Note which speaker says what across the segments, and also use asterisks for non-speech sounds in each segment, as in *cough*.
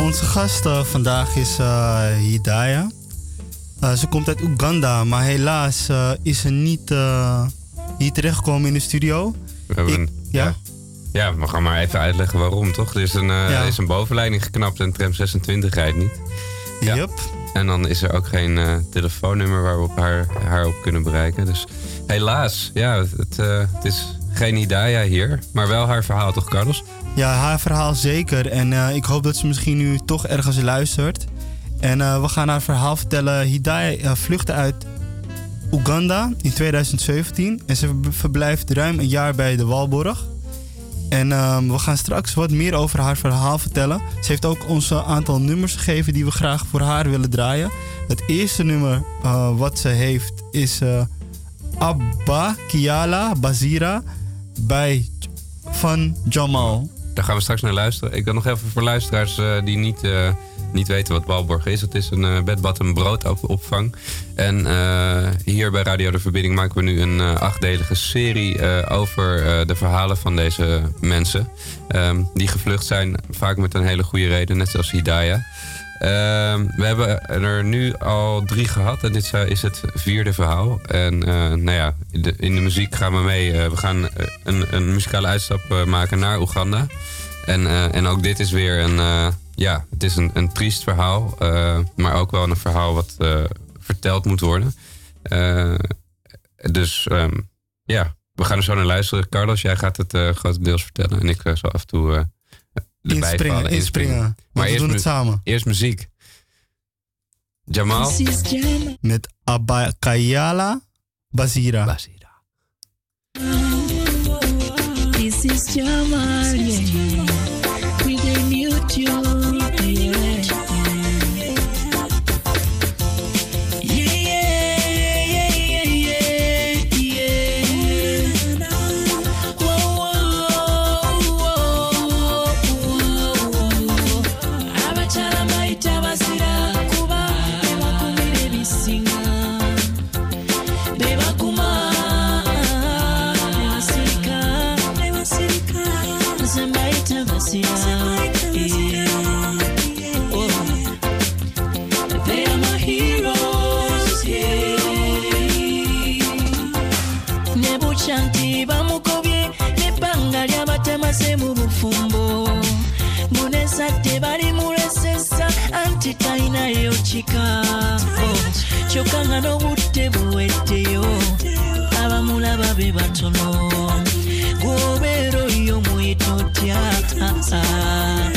Speaker 1: onze gast eh, vandaag is eh, Hidaya. Eh, ze komt uit Oeganda, maar helaas is ze niet hier terechtgekomen in de studio.
Speaker 2: We hebben
Speaker 1: Ik-
Speaker 2: een-
Speaker 1: ja?
Speaker 2: ja. we gaan maar even uitleggen waarom, toch? Er is een,
Speaker 1: Ja.
Speaker 2: is een bovenleiding geknapt en tram 26 rijdt niet. Ja.
Speaker 1: Yep.
Speaker 2: En dan is er ook geen telefoonnummer waar we op haar, haar op kunnen bereiken. Dus helaas, ja, het, het is geen Hidaya hier, maar wel haar verhaal, toch, Carlos?
Speaker 1: Ja, haar verhaal zeker. En eh, ik hoop dat ze misschien nu toch ergens luistert. En eh, we gaan haar verhaal vertellen. Hidaya eh, vluchtte uit Oeganda in 2017. En ze ver- verblijft ruim een jaar bij de Walborg. En ehm, we gaan straks wat meer over haar verhaal vertellen. Ze heeft ook ons een aantal nummers gegeven die we graag voor haar willen draaien. Het eerste nummer wat ze heeft is Abba Kiala Bazira bij van Jamal.
Speaker 2: Daar gaan we straks naar luisteren. Ik wil nog even voor luisteraars eh, die niet, eh, niet weten wat Walborg is. Het is een uh, bedbad en broodopvang. En eh, hier bij Radio De Verbinding maken we nu een eh, achtdelige serie eh, over eh, de verhalen van deze mensen. Ehm, die gevlucht zijn, vaak met een hele goede reden, net zoals Hidaya. Ehm, we hebben er nu al drie gehad en dit is het vierde verhaal. En eh, nou ja, in de, muziek gaan we mee. Eh, we gaan eh, een, een muzikale uitstap maken naar Oeganda. En, en ook dit is weer een, ja, het is een, een triest verhaal. maar ook wel een verhaal wat verteld moet worden. Dus ehm, ja, we gaan er zo naar luisteren. Carlos, jij gaat het eh, grotendeels vertellen. En ik eh, zal af en toe erbij
Speaker 1: Inspringen,
Speaker 2: vallen,
Speaker 1: inspringen.
Speaker 2: Maar
Speaker 1: Maar we
Speaker 2: eerst
Speaker 1: doen het samen.
Speaker 2: Eerst muziek. Jamal.
Speaker 1: Met Abba Kayala Bazira.
Speaker 3: This is Jamal, talinayo kika Oh, kyokka nga n'obudde buweddeyo oh. abamulaba be batono. Gwobeera oyo muyita oh,
Speaker 1: otya ah, ah.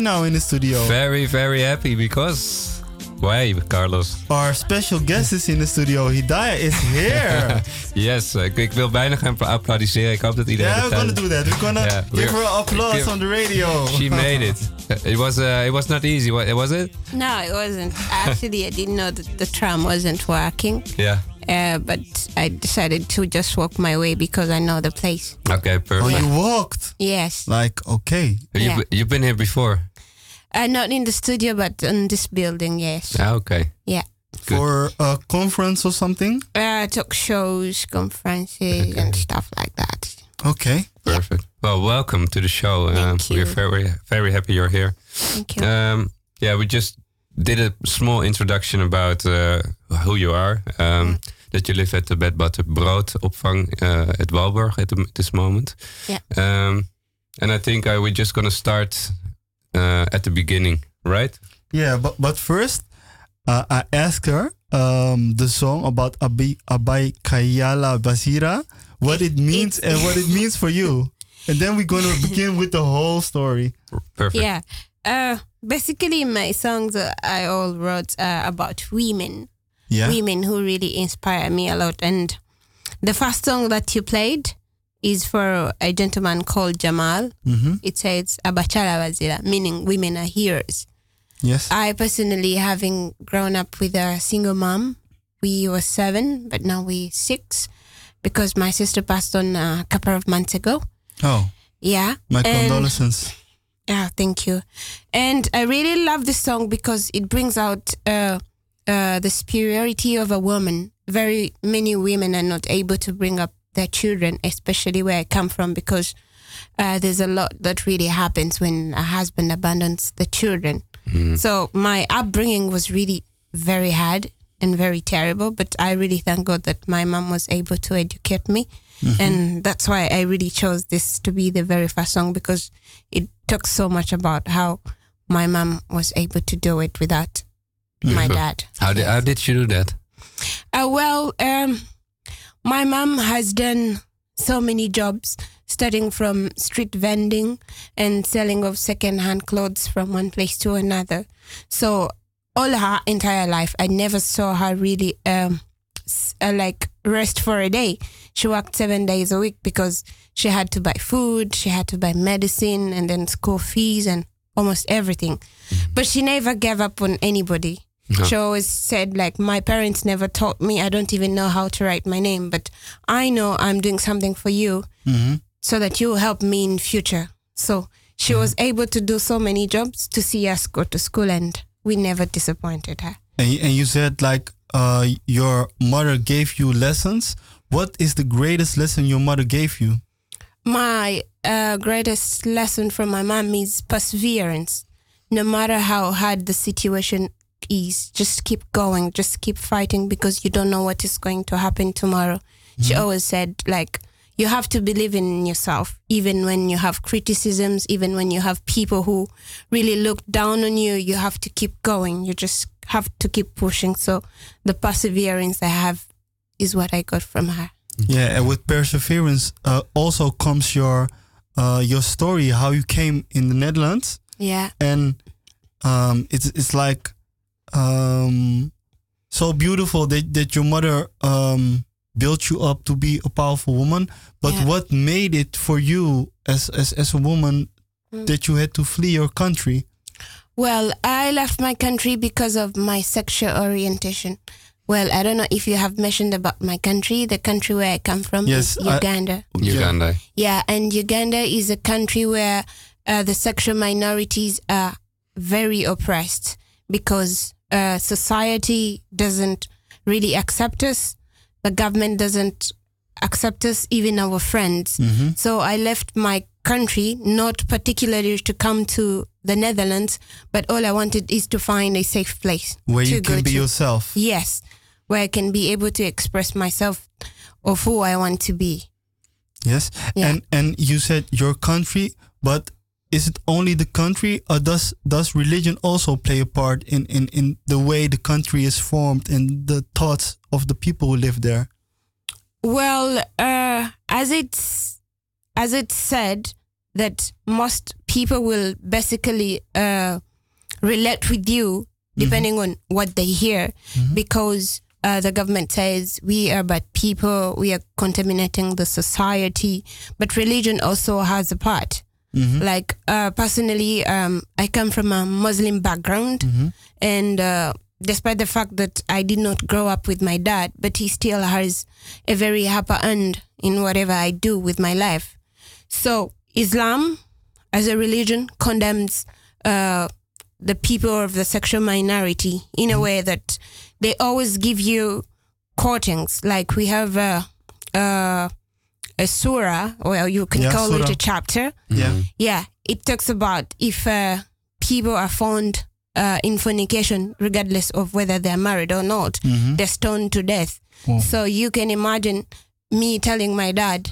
Speaker 1: Happy now in the studio.
Speaker 2: Very, very happy because. Why, Carlos?
Speaker 1: Our special guest is in the studio. Hidaya is here. *laughs*
Speaker 2: Yes, ik, ik wil bijna gaan applaudisseren. Ik hoop dat iedereen
Speaker 1: yeah, we're gonna do that. We're gonna
Speaker 2: Yeah,
Speaker 1: give
Speaker 2: we're-
Speaker 1: her applause
Speaker 2: give-
Speaker 1: on the radio.
Speaker 2: She made it. It was uh, it was not easy. wa- Was it?
Speaker 4: No, it wasn't. Actually, I didn't know that the tram wasn't working.
Speaker 2: Yeah.
Speaker 4: Uh, but I decided to just walk my way because I know the place.
Speaker 2: Okay, perfect.
Speaker 1: Oh, you walked.
Speaker 4: Yes.
Speaker 1: Like, okay.
Speaker 2: You've,
Speaker 4: Yeah.
Speaker 2: you've been here before.
Speaker 4: Uh, not in the studio, but in this building, yes.
Speaker 2: Ah, okay.
Speaker 4: Yeah.
Speaker 2: Good.
Speaker 1: For a conference or something?
Speaker 4: Uh, talk shows, conferences, and stuff like that.
Speaker 1: Okay.
Speaker 2: Perfect. Well, welcome to the show. Uh,
Speaker 4: Thank you.
Speaker 2: We're very very happy you're here.
Speaker 4: Thank you.
Speaker 2: Um, yeah, we just did a small introduction about uh, who you are. Um, That you live at the Bed Butter Brood opvang uh, at Walburg at the, this moment.
Speaker 4: Yeah.
Speaker 2: Um, and I think uh, we're just gonna start uh, at the beginning, right?
Speaker 1: Yeah, but but first, uh, I asked her um, the song about Abi Abai Kayala Basira, what it means and what it means for you, and then we're gonna begin with the whole story.
Speaker 2: Perfect.
Speaker 4: Yeah. Uh, basically, my songs uh, I all wrote uh, about women,
Speaker 1: Yeah.
Speaker 4: women who really inspire me a lot. And the first song that you played is for a gentleman called Jamal.
Speaker 1: Mm-hmm.
Speaker 4: It says Abachala Wazira, meaning women are heroes.
Speaker 1: Yes.
Speaker 4: I personally, having grown up with a single mom, we were seven, but now we six because my sister passed on a couple of months ago.
Speaker 1: oh,
Speaker 4: Yeah.
Speaker 1: my
Speaker 4: And-
Speaker 1: condolences.
Speaker 4: Yeah, thank you. And I really love this song because it brings out uh, uh, the superiority of a woman. Very many women are not able to bring up their children, especially where I come from, because uh, there's a lot that really happens when a husband abandons the children. So my upbringing was really very hard and very terrible, but I really thank God that my mom was able to educate me. And that's why I really chose this to be the very first song because it talks so much about how my mom was able to do it without my *laughs* dad.
Speaker 2: How did how did you do that?
Speaker 4: Uh, well, um, my mom has done so many jobs, starting from street vending and selling of second-hand clothes from one place to another. So all her entire life, I never saw her really um, uh, like rest for a day. She worked seven days a week because she had to buy food, she had to buy medicine, and then school fees and almost everything. But she never gave up on anybody. She always said, like, my parents never taught me. I don't even know how to write my name, but I know I'm doing something for you
Speaker 1: Mm-hmm.
Speaker 4: so that you will help me in future. So she was able to do so many jobs to see us go to school, and we never disappointed her.
Speaker 1: And and you said like uh, your mother gave you lessons. What is the greatest lesson your mother gave you?
Speaker 4: My uh, greatest lesson from my mom is perseverance. No matter how hard the situation is, just keep going, just keep fighting because you don't know what is going to happen tomorrow. She always said, like, you have to believe in yourself, even when you have criticisms, even when you have people who really look down on you, you have to keep going. You just have to keep pushing. So the perseverance I have is what I got from her.
Speaker 1: Yeah, and with perseverance uh, also comes your uh, your story, how you came in the Netherlands,
Speaker 4: Yeah.
Speaker 1: and um, it's it's like um, so beautiful that that your mother um, built you up to be a powerful woman. But
Speaker 4: Yeah.
Speaker 1: what made it for you as as as a woman
Speaker 4: Mm.
Speaker 1: that you had to flee your country?
Speaker 4: Well, I left my country because of my sexual orientation. Well, I don't know if you have mentioned about my country, the country where I come from
Speaker 1: Yes,
Speaker 4: is
Speaker 1: I-
Speaker 4: Uganda.
Speaker 1: Yeah.
Speaker 2: Uganda.
Speaker 4: Yeah, and Uganda is a country where uh, the sexual minorities are very oppressed because uh, society doesn't really accept us. The government doesn't accept us, even our friends.
Speaker 1: Mhm.
Speaker 4: So I left my country, not particularly to come to the Netherlands, but all I wanted is to find a safe place
Speaker 1: Where you can be
Speaker 4: to.
Speaker 1: yourself.
Speaker 4: Yes, where I can be able to express myself of who I want to be.
Speaker 1: Yes.
Speaker 4: Yeah.
Speaker 1: And and you said your country, but is it only the country or does does religion also play a part in, in, in the way the country is formed and the thoughts of the people who live there?
Speaker 4: Well, uh, as it's as it's said that most people will basically uh, relate with you depending on what they hear, because uh, the government says we are bad people, we are contaminating the society, but religion also has a part. Like uh, personally, um, I come from a Muslim background, and uh, despite the fact that I did not grow up with my dad, but he still has a very upper hand in whatever I do with my life. So Islam, as a religion, condemns uh, the people of the sexual minority in a way that they always give you quotings. Like we have a, a, a surah, or you can
Speaker 1: Yeah,
Speaker 4: call it a chapter.
Speaker 1: Yeah.
Speaker 4: Yeah, it talks about if uh, people are found uh, in fornication, regardless of whether they're married or not, they're stoned to death.
Speaker 1: Oh.
Speaker 4: So you can imagine me telling my dad,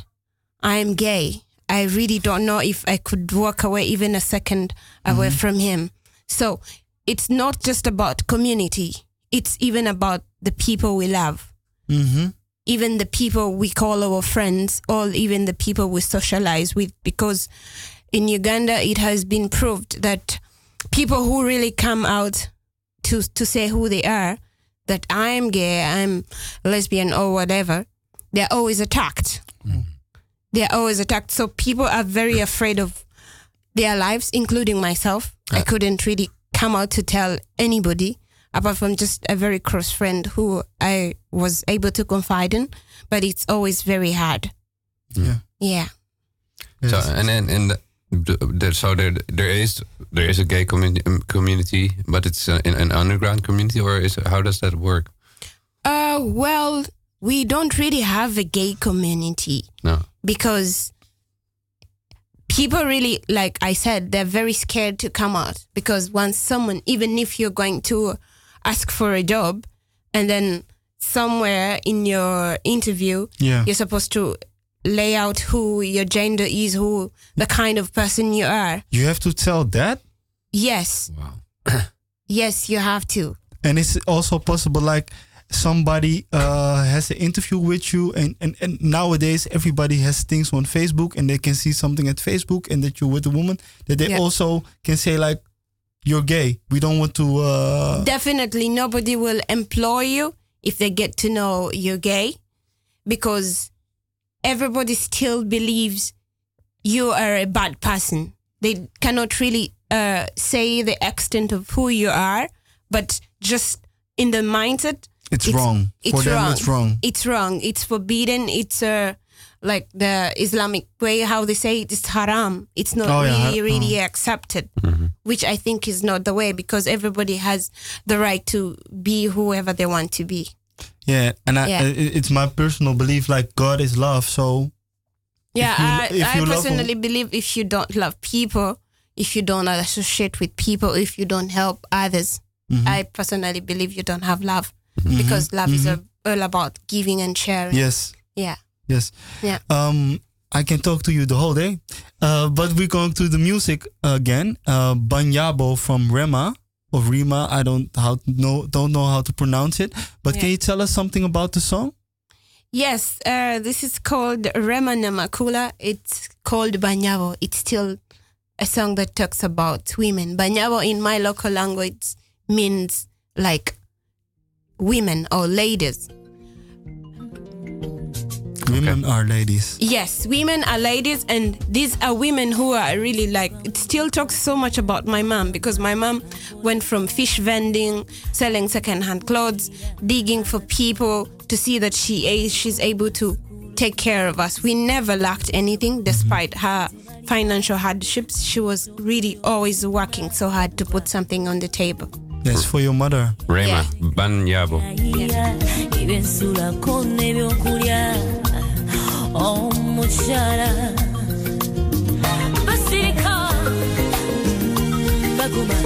Speaker 4: I'm gay. I really don't know if I could walk away even a second away from him. So it's not just about community, it's even about the people we love
Speaker 1: Mm-hmm.
Speaker 4: Even the people we call our friends or even the people we socialize with because in Uganda it has been proved that people who really come out to to say who they are that I'm gay, I'm lesbian or whatever, they're always attacked. Mm. They're always attacked. So people are very afraid of their lives, including myself. I couldn't really come out to tell anybody apart from just a very close friend who I was able to confide in, but it's always very hard.
Speaker 1: Yeah.
Speaker 4: Yeah.
Speaker 1: Yes.
Speaker 2: So, and and and the, the, so there there is there is a gay community, community but it's uh, in an underground community, or is how does that work?
Speaker 4: Uh, well, we don't really have a gay community
Speaker 2: No.
Speaker 4: because people really, like I said, they're very scared to come out because once someone, even if you're going to ask for a job and then somewhere in your interview,
Speaker 1: Yeah.
Speaker 4: you're supposed to lay out who your gender is, who the kind of person you are.
Speaker 1: You have to tell that?
Speaker 4: Yes,
Speaker 2: Wow. *coughs*
Speaker 4: yes, you have to.
Speaker 1: And it's also possible like somebody uh, has an interview with you and, and, and nowadays everybody has things on Facebook and they can see something at Facebook and that you're with a woman that they
Speaker 4: Yeah.
Speaker 1: also can say like you're gay. We don't want to uh,
Speaker 4: Definitely nobody will employ you if they get to know you're gay because everybody still believes you are a bad person. They cannot really uh, say the extent of who you are, but just in the mindset,
Speaker 1: it's, wrong.
Speaker 4: It's
Speaker 1: For them
Speaker 4: wrong.
Speaker 1: it's wrong.
Speaker 4: It's wrong. It's forbidden. It's uh, like the Islamic way, how they say it, it's haram. It's not
Speaker 1: Oh, yeah,
Speaker 4: really,
Speaker 1: ha-
Speaker 4: really mm. accepted, mm-hmm. which I think is not the way because everybody has the right to be whoever they want to be.
Speaker 1: Yeah, and I,
Speaker 4: Yeah.
Speaker 1: it's my personal belief like God is love. So
Speaker 4: Yeah,
Speaker 1: you-
Speaker 4: I,
Speaker 1: if
Speaker 4: I
Speaker 1: you love
Speaker 4: personally believe if you don't love people, if you don't associate with people, if you don't help others,
Speaker 1: Mm-hmm.
Speaker 4: I personally believe you don't have love mm-hmm. because love is mm-hmm. a, all about giving and sharing.
Speaker 1: yes,
Speaker 4: Yeah.
Speaker 1: Yes.
Speaker 4: Yeah.
Speaker 1: Um, I can talk to you the whole day, uh, but we're going to the music again. Uh, Banyabo from Rema of Rima. I don't how know don't know how to pronounce it, but can you tell us something about the song?
Speaker 4: Yes, uh, this is called Remana Namakula. It's called Banyabo. It's still a song that talks about women. Banyabo in my local language means like women or ladies.
Speaker 1: Women are ladies.
Speaker 4: Yes, women are ladies, and these are women who are really like. It still talks so much about my mom because my mom went from fish vending, selling secondhand clothes, digging for people to see that she is she's able to take care of us. We never lacked anything mm-hmm. despite her financial hardships. She was really always working so hard to put something on the table.
Speaker 1: Yes, for your mother.
Speaker 2: Rema,
Speaker 4: Yeah.
Speaker 2: Banyabo.
Speaker 3: ebensulako n'ebyokulya omukyala basirika baguma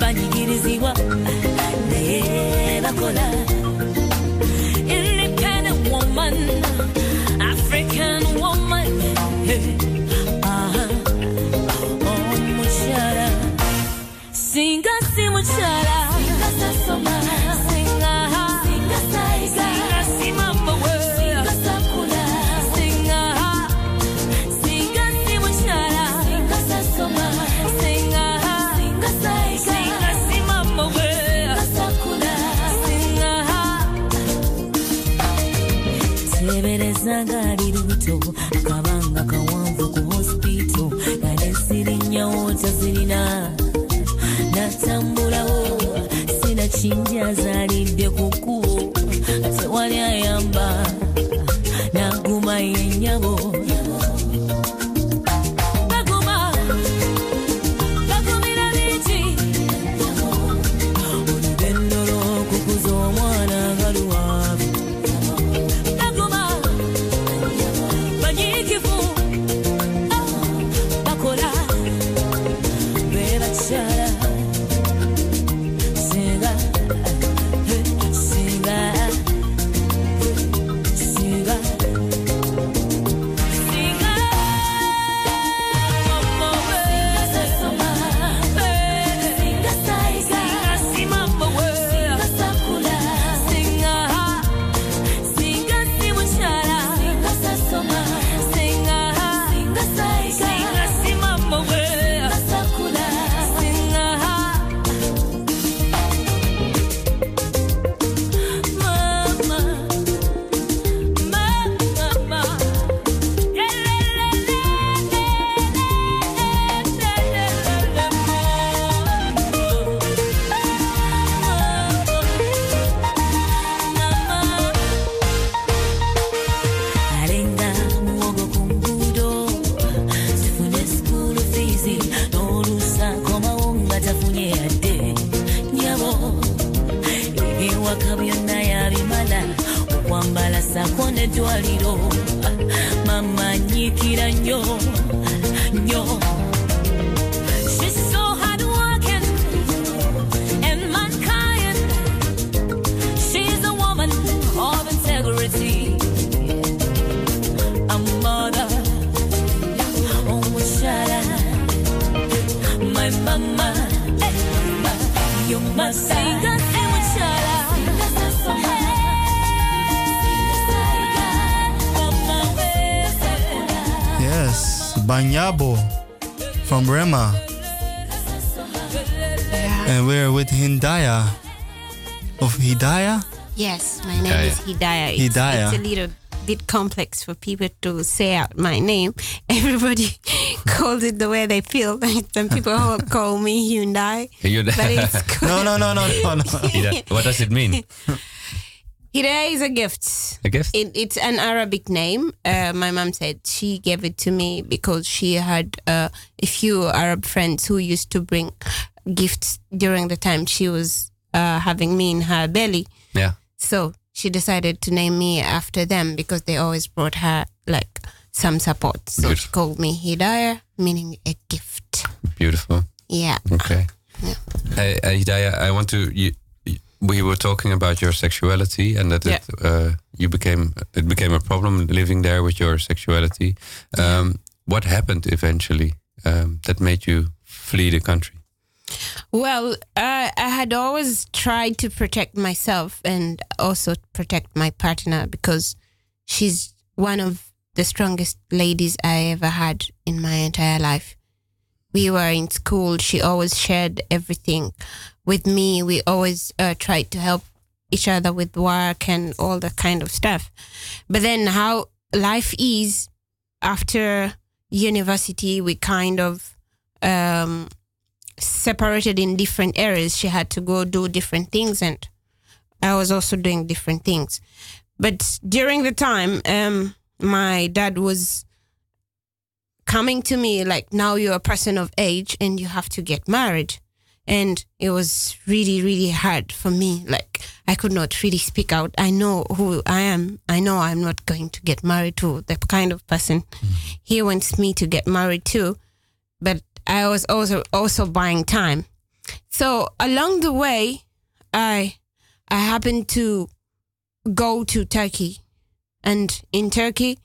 Speaker 3: banyigirizibwa naye bakola. Independent woman african woman singa si singa
Speaker 4: sasoma ng'ali bit complex for people to say out my name. *laughs* Everybody *laughs* calls it the way they feel. Like *laughs* some people call me Hyundai,
Speaker 2: You-
Speaker 4: but it's good.
Speaker 1: No, no, no, no, no, no.
Speaker 2: what does it mean?
Speaker 4: Hidayah is a gift.
Speaker 2: A gift?
Speaker 4: It, it's an Arabic name. Uh, my mom said she gave it to me because she had uh, a few Arab friends who used to bring gifts during the time she was uh, having me in her belly.
Speaker 2: Yeah.
Speaker 4: So she decided to name me after them because they always brought her like some support. So she called me Hidayah, meaning a gift.
Speaker 2: Beautiful.
Speaker 4: Yeah.
Speaker 2: Okay.
Speaker 4: Yeah.
Speaker 2: Hey, uh, Hidayah, I want to. You, we were talking about your sexuality and that it, uh, you became it became a problem living there with your sexuality. Um, what happened eventually um, that made you flee the country?
Speaker 4: Well, I I had always tried to protect myself and also protect my partner because she's one of the strongest ladies I ever had in my entire life. We were in school. She always shared everything with me. We always uh, tried to help each other with work and all that kind of stuff. But then, how life is after university, we kind of um, separated in different areas. She had to go do different things, and I was also doing different things. But during the time, um, my dad was coming to me like, now you're a person of age and you have to get married. And it was really, really hard for me. Like, I could not really speak out. I know who I am. I know I'm not going to get married to the kind of person he wants me to get married to. But I was also also buying time. So along the way, I I happened to go to Turkey, and in Turkey,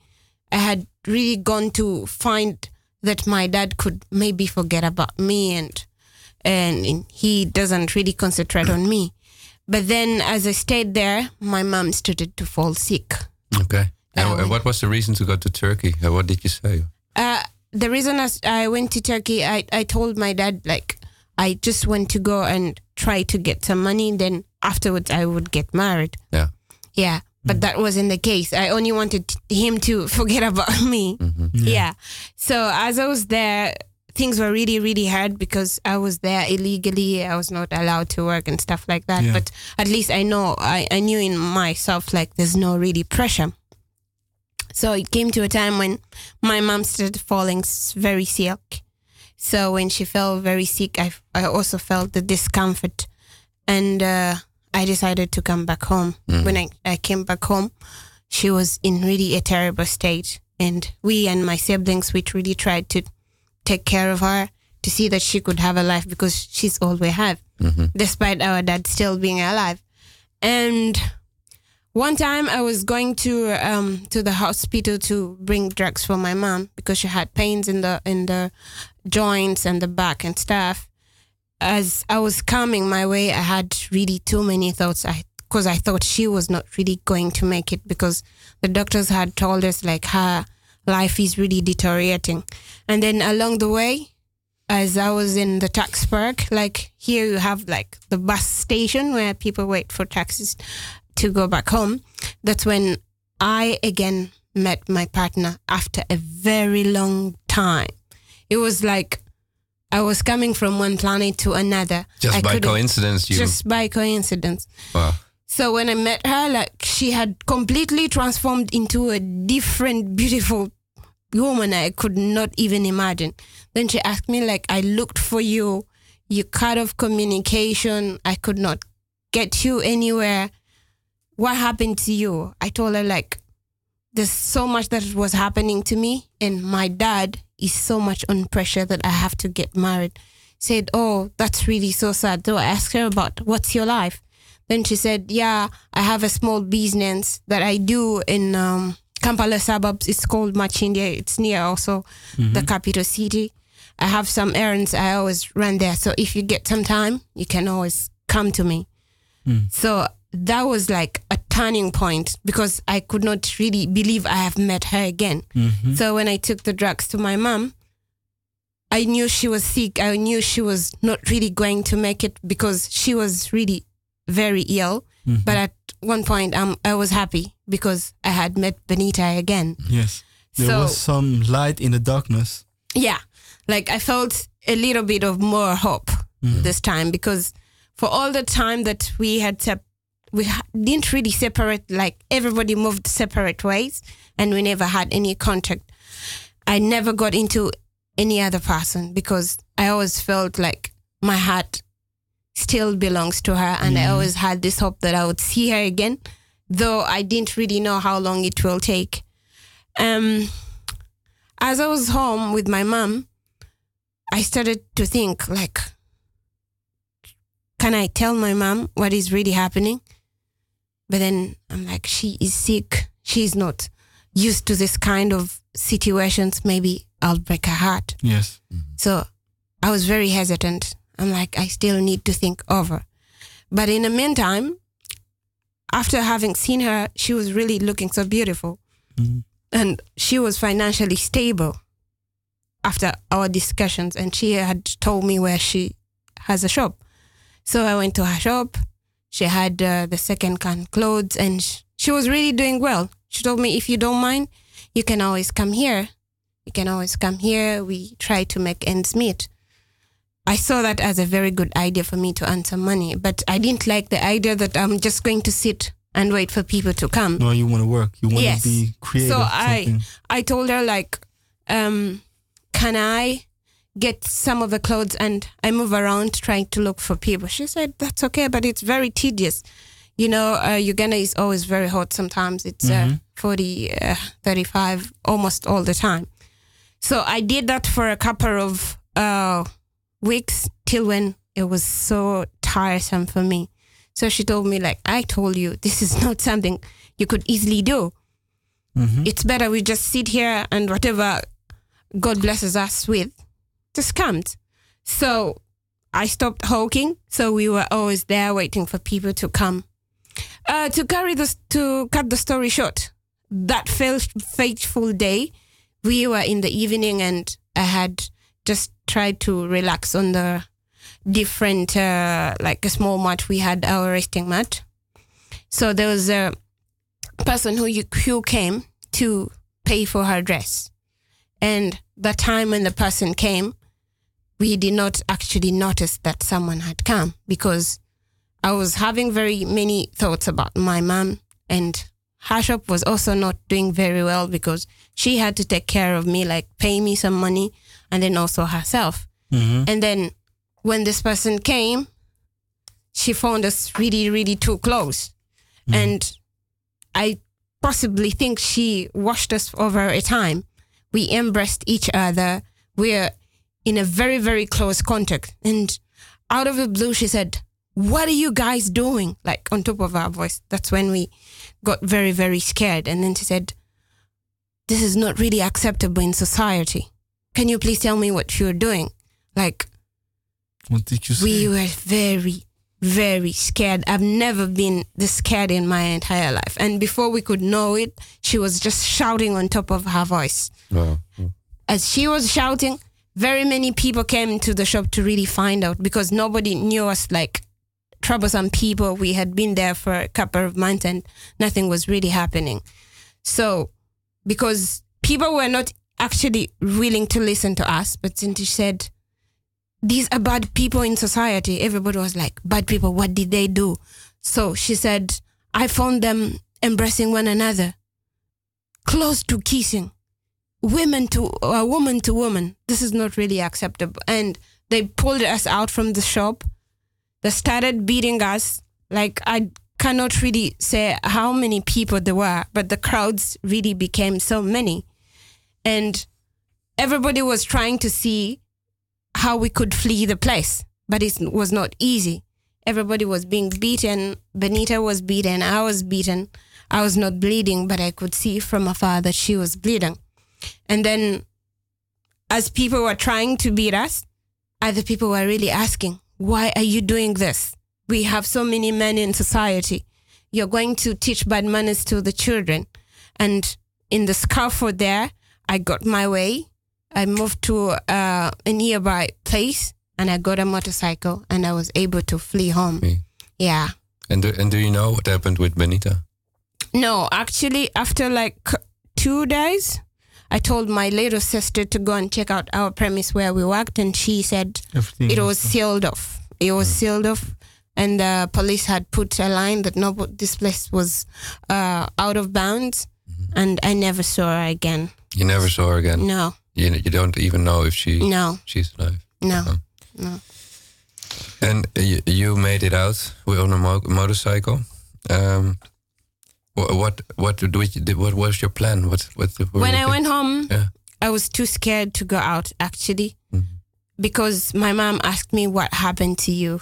Speaker 4: I had really gone to find that my dad could maybe forget about me and and he doesn't really concentrate on me. But then, as I stayed there, my mom started to fall sick.
Speaker 2: Okay. And wh- what was the reason to go to Turkey? What did you say?
Speaker 4: Uh, the reason I went to Turkey, I, I told my dad like I just want to go and try to get some money. Then afterwards, I would get married.
Speaker 2: Yeah.
Speaker 4: Yeah, But mm. that wasn't the case. I only wanted him to *laughs* forget about me. Mm-hmm. Yeah. So as I was there, things were really, really hard because I was there illegally. I was not allowed to work and stuff like that.
Speaker 1: Yeah.
Speaker 4: But at least I know, I, I knew in myself, like, there's no really pressure. So it came to a time when my mom started falling very sick. So when she fell very sick, I, I also felt the discomfort. And uh, I decided to come back home. When I, I came back home, she was in really a terrible state. And we and my siblings, we really tried to take care of her to see that she could have a life because she's all we have, despite our dad still being alive. And one time I was going to um, to the hospital to bring drugs for my mom because she had pains in the in the joints and the back and stuff. As I was coming my way, I had really too many thoughts. I because I thought she was not really going to make it because the doctors had told us like her life is really deteriorating. And then along the way, as I was in the tax park, like here you have like the bus station where people wait for taxis to go back home. That's when I again met my partner after a very long time. It was like I was coming from one planet to another.
Speaker 2: Just
Speaker 4: I
Speaker 2: by coincidence, you.
Speaker 4: Just by coincidence.
Speaker 2: wow.
Speaker 4: So when I met her, like she had completely transformed into a different, beautiful woman I could not even imagine. Then she asked me, like, I looked for you, you cut off communication, I could not get you anywhere. What happened to you? I told her, like, there's so much that was happening to me, and my dad is so much on pressure that I have to get married. Said, Oh, that's really so sad. So I asked her about what's your life? Then she said, Yeah, I have a small business that I do in um, Kampala suburbs. It's called Machindia. It's near also the capital city. I have some errands I always run there. So if you get some time, you can always come to me. So that was like turning point because I could not really believe I have met her again. Mm-hmm. So when I took the drugs to my mom, I knew she was sick. I knew she was not really going to make it because she was really very ill. Mm-hmm. But at one point, um, I was happy because I had met Benita again.
Speaker 1: Yes. There
Speaker 4: So-
Speaker 1: was some light in the darkness.
Speaker 4: Yeah, like I felt a little bit of more hope mm-hmm. this time because for all the time that we had sep- we didn't really separate. Like everybody moved separate ways, and we never had any contact. I never got into any other person because I always felt like my heart still belongs to her, and I always had this hope that I would see her again, though I didn't really know how long it will take. Um, as I was home with my mom, I started to think like, can I tell my mom what is really happening? But then I'm like, she is sick. She's not used to this kind of situations. Maybe I'll break her heart.
Speaker 1: Yes. Mm-hmm.
Speaker 4: So I was very hesitant. I'm like, I still need to think over. But in the meantime, after having seen her, she was really looking so beautiful. Mm-hmm. And she was financially stable after our discussions. And she had told me where she has a shop. So I went to her shop. She had uh, the second hand clothes and sh- she was really doing well. She told me, if you don't mind, you can always come here. You can always come here. We try to make ends meet. I saw that as a very good idea for me to earn some money, but I didn't like the idea that I'm just going to sit and wait for people to come.
Speaker 1: No, you want to work. You want
Speaker 4: Yes.
Speaker 1: to be creative.
Speaker 4: So I
Speaker 1: something.
Speaker 4: I told her like, um, can I get some of the clothes and I move around trying to look for people? She said that's okay, but it's very tedious. You know, uh, Uganda is always very hot. Sometimes it's uh, 40, uh, 35, almost all the time. So I did that for a couple of uh, weeks till when it was so tiresome for me. So she told me, like, I told you, this is not something you could easily do. It's better we just sit here and whatever God blesses us with just comes. So I stopped hawking. So we were always there waiting for people to come. Uh, to carry this, to cut the story short, that fateful day, we were in the evening and I had just tried to relax on the different, uh, like a small mat. We had our resting mat. So there was a, person who you, who came to pay for her dress. And the time when the person came, we did not actually notice that someone had come because I was having very many thoughts about my mom and her shop was also not doing very well because she had to take care of me, like pay me some money and then also herself. Mm-hmm. And then when this person came, she found us really, really too close. Mm-hmm. And I possibly think she watched us over a time. We embraced each other. We're in a very, very close contact. And out of the blue, she said, What are you guys doing? Like on top of our voice. That's when we got very, very scared. And then she said, This is not really acceptable in society. Can you please tell me what you're doing? Like,
Speaker 1: What did you say?
Speaker 4: we were very, very scared. I've never been this scared in my entire life. And before we could know it, she was just shouting on top of her voice.
Speaker 2: Wow.
Speaker 4: As she was shouting, very many people came to the shop to really find out because nobody knew us like troublesome people. We had been there for a couple of months and nothing was really happening. So, because people were not actually willing to listen to us, but she said, these are bad people in society, everybody was like, bad people, what did they do? So she said, I found them embracing one another, close to kissing, women to uh, woman to woman. This is not really acceptable. And they pulled us out from the shop. They started beating us. Like I cannot really say how many people there were, but the crowds really became so many. And everybody was trying to see how we could flee the place, but it was not easy. Everybody was being beaten. Benita was beaten. I was beaten. I was not bleeding, but I could see from afar that she was bleeding. And then, as people were trying to beat us, other people were really asking, Why are you doing this? We have so many men in society. You're going to teach bad manners to the children. And in the scaffold there, I got my way. I moved to uh, a nearby place and I got a motorcycle and I was able to flee home.
Speaker 2: Me.
Speaker 4: Yeah.
Speaker 2: And do, and do you know what happened with Benita?
Speaker 4: No, actually, after like two days, I told my little sister to go and check out our premise where we worked, and she said
Speaker 1: Everything
Speaker 4: it was sealed off. It was sealed off, and the police had put a line that no, this place was uh, out of bounds, and I never saw her again.
Speaker 2: You never saw her again.
Speaker 4: No,
Speaker 2: You, you don't even know if she
Speaker 4: no,
Speaker 2: she's alive.
Speaker 4: no. No.
Speaker 2: And you, you made it out on a mo- motorcycle. Um, what what what what was your plan? What what
Speaker 4: When I went home,
Speaker 2: Yeah.
Speaker 4: I was too scared to go out actually
Speaker 2: Mhm.
Speaker 4: because my mom asked me what happened to you.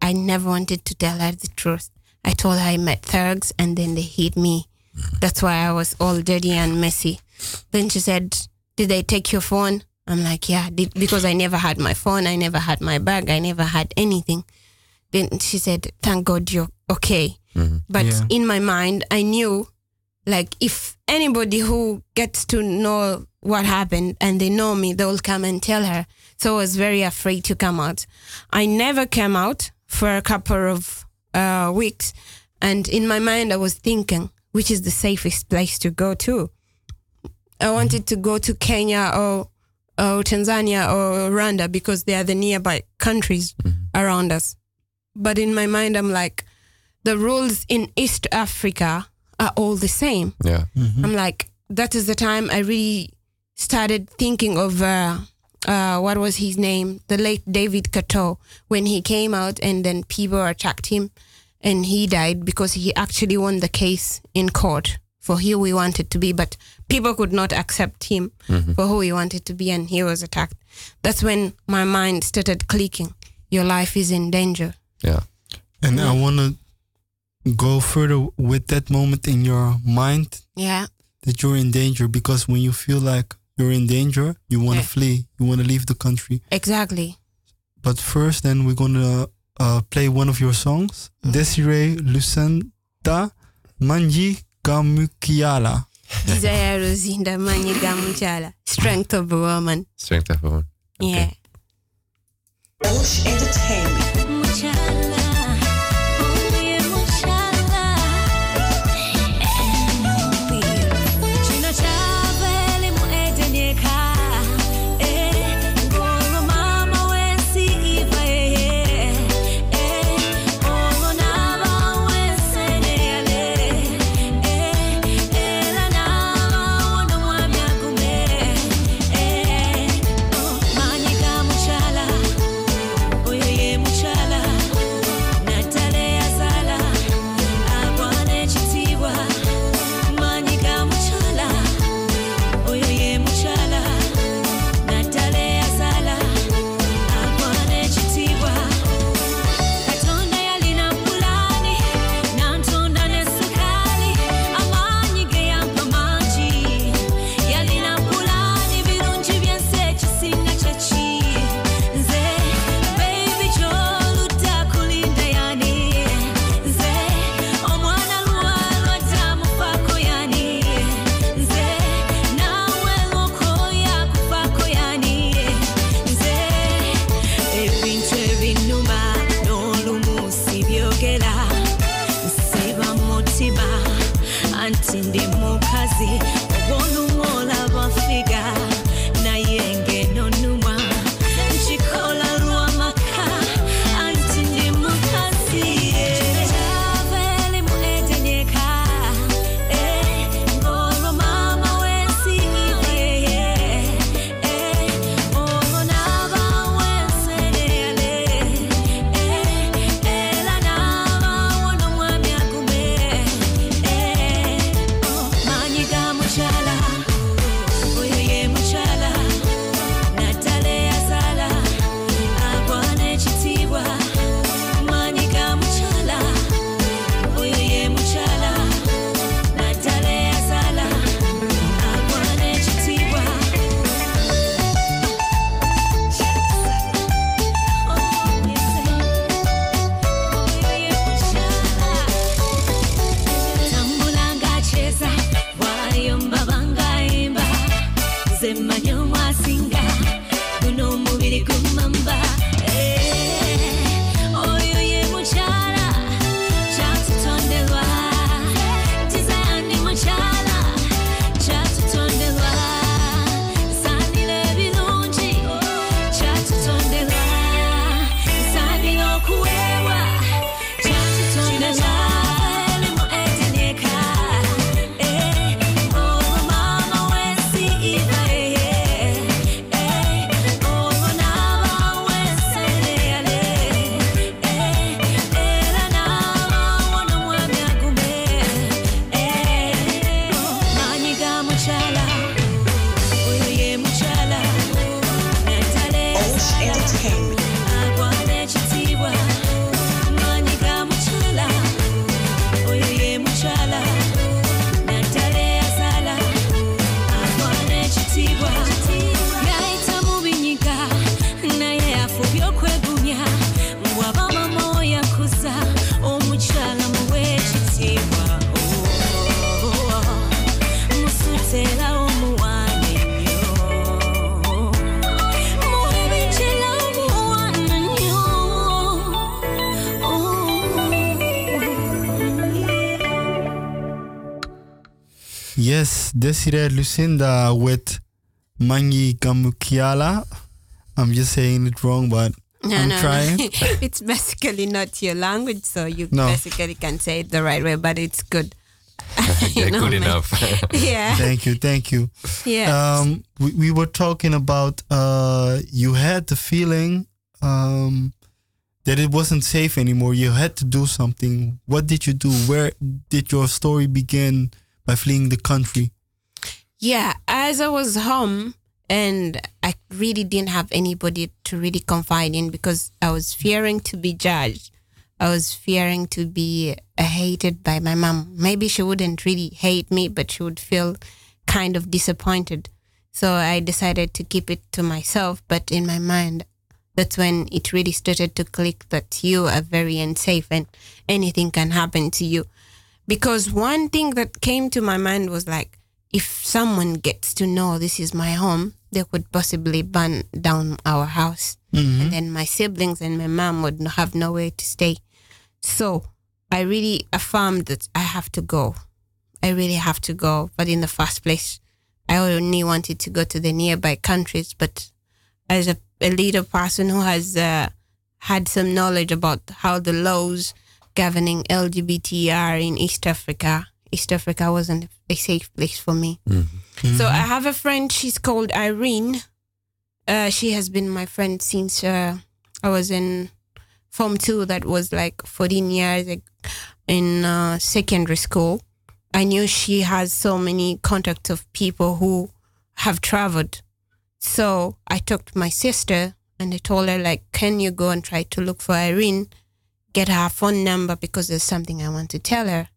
Speaker 4: I never wanted to tell her the truth. I told her I met thugs and then they hit me. That's why I was all dirty and messy. Then she said, Did they take your phone? I'm like, Yeah, did, because I never had my phone, I never had my bag, I never had anything. Then she said, Thank God you're okay.
Speaker 2: Mhm.
Speaker 4: But
Speaker 1: Yeah.
Speaker 4: in my mind, I knew like if anybody who gets to know what happened and they know me, they'll come and tell her. So I was very afraid to come out. I never came out for a couple of uh, weeks. And in my mind, I was thinking, which is the safest place to go to? I wanted to go to Kenya or, or Tanzania or Rwanda because they are the nearby countries around us. But in my mind, I'm like, the rules in East Africa are all the same.
Speaker 2: Yeah.
Speaker 4: I'm like, that is the time I really started thinking of uh, uh, what was his name, the late David Kato, when he came out and then people attacked him and he died because he actually won the case in court for who he wanted to be, but people could not accept him for who he wanted to be and he was attacked. That's when my mind started clicking. Your life is in danger.
Speaker 2: Yeah.
Speaker 1: And I want to go further with that moment in your mind
Speaker 4: Yeah.
Speaker 1: that you're in danger because when you feel like you're in danger, you want to
Speaker 4: Yeah.
Speaker 1: flee, you want to leave the country.
Speaker 4: Exactly.
Speaker 1: But first, then we're going to uh, play one of your songs Desiree Lucenta Manji Gamukiala.
Speaker 4: Desire Rosinda Manyiga Muchala. Strength of a woman.
Speaker 2: Strength of a woman.
Speaker 4: Yeah.
Speaker 5: Bush Entertainment.
Speaker 6: masinga uno mubiri
Speaker 1: kumamba. Desiree Lucinda with Mangi Kamukiala. I'm just saying it wrong, but
Speaker 4: No,
Speaker 1: I'm
Speaker 4: no,
Speaker 1: trying.
Speaker 4: no. *laughs* it's basically not your language, so you
Speaker 1: No.
Speaker 4: basically can say it the right way, but it's good. *laughs*
Speaker 2: Yeah, *laughs*
Speaker 4: know,
Speaker 2: good
Speaker 4: man.
Speaker 2: enough.
Speaker 4: Yeah.
Speaker 1: thank you, thank you.
Speaker 4: yeah.
Speaker 1: Um, we, we were talking about uh, you had the feeling um, that it wasn't safe anymore. You had to do something. What did you do? Where did your story begin by fleeing the country?
Speaker 4: Yeah, as I was home and I really didn't have anybody to really confide in because I was fearing to be judged. I was fearing to be uh, hated by my mom. Maybe she wouldn't really hate me, but she would feel kind of disappointed. So I decided to keep it to myself. But in my mind, that's when it really started to click that you are very unsafe and anything can happen to you. Because one thing that came to my mind was like, if someone gets to know this is my home, they could possibly burn down our house. And then my siblings and my mom would have nowhere to stay. So I really affirmed that I have to go. I really have to go. But in the first place, I only wanted to go to the nearby countries. But as a, a little person who has uh, had some knowledge about how the laws governing LGBT are in East Africa, East Africa wasn't a safe place for me. So I have a friend. She's called Irene. Uh, she has been my friend since uh, I was in Form Two. That was like 14 years ag- in uh, secondary school. I knew she has so many contacts of people who have traveled. So I talked to my sister and I told her like, can you go and try to look for Irene, get her phone number because there's something I want to tell her.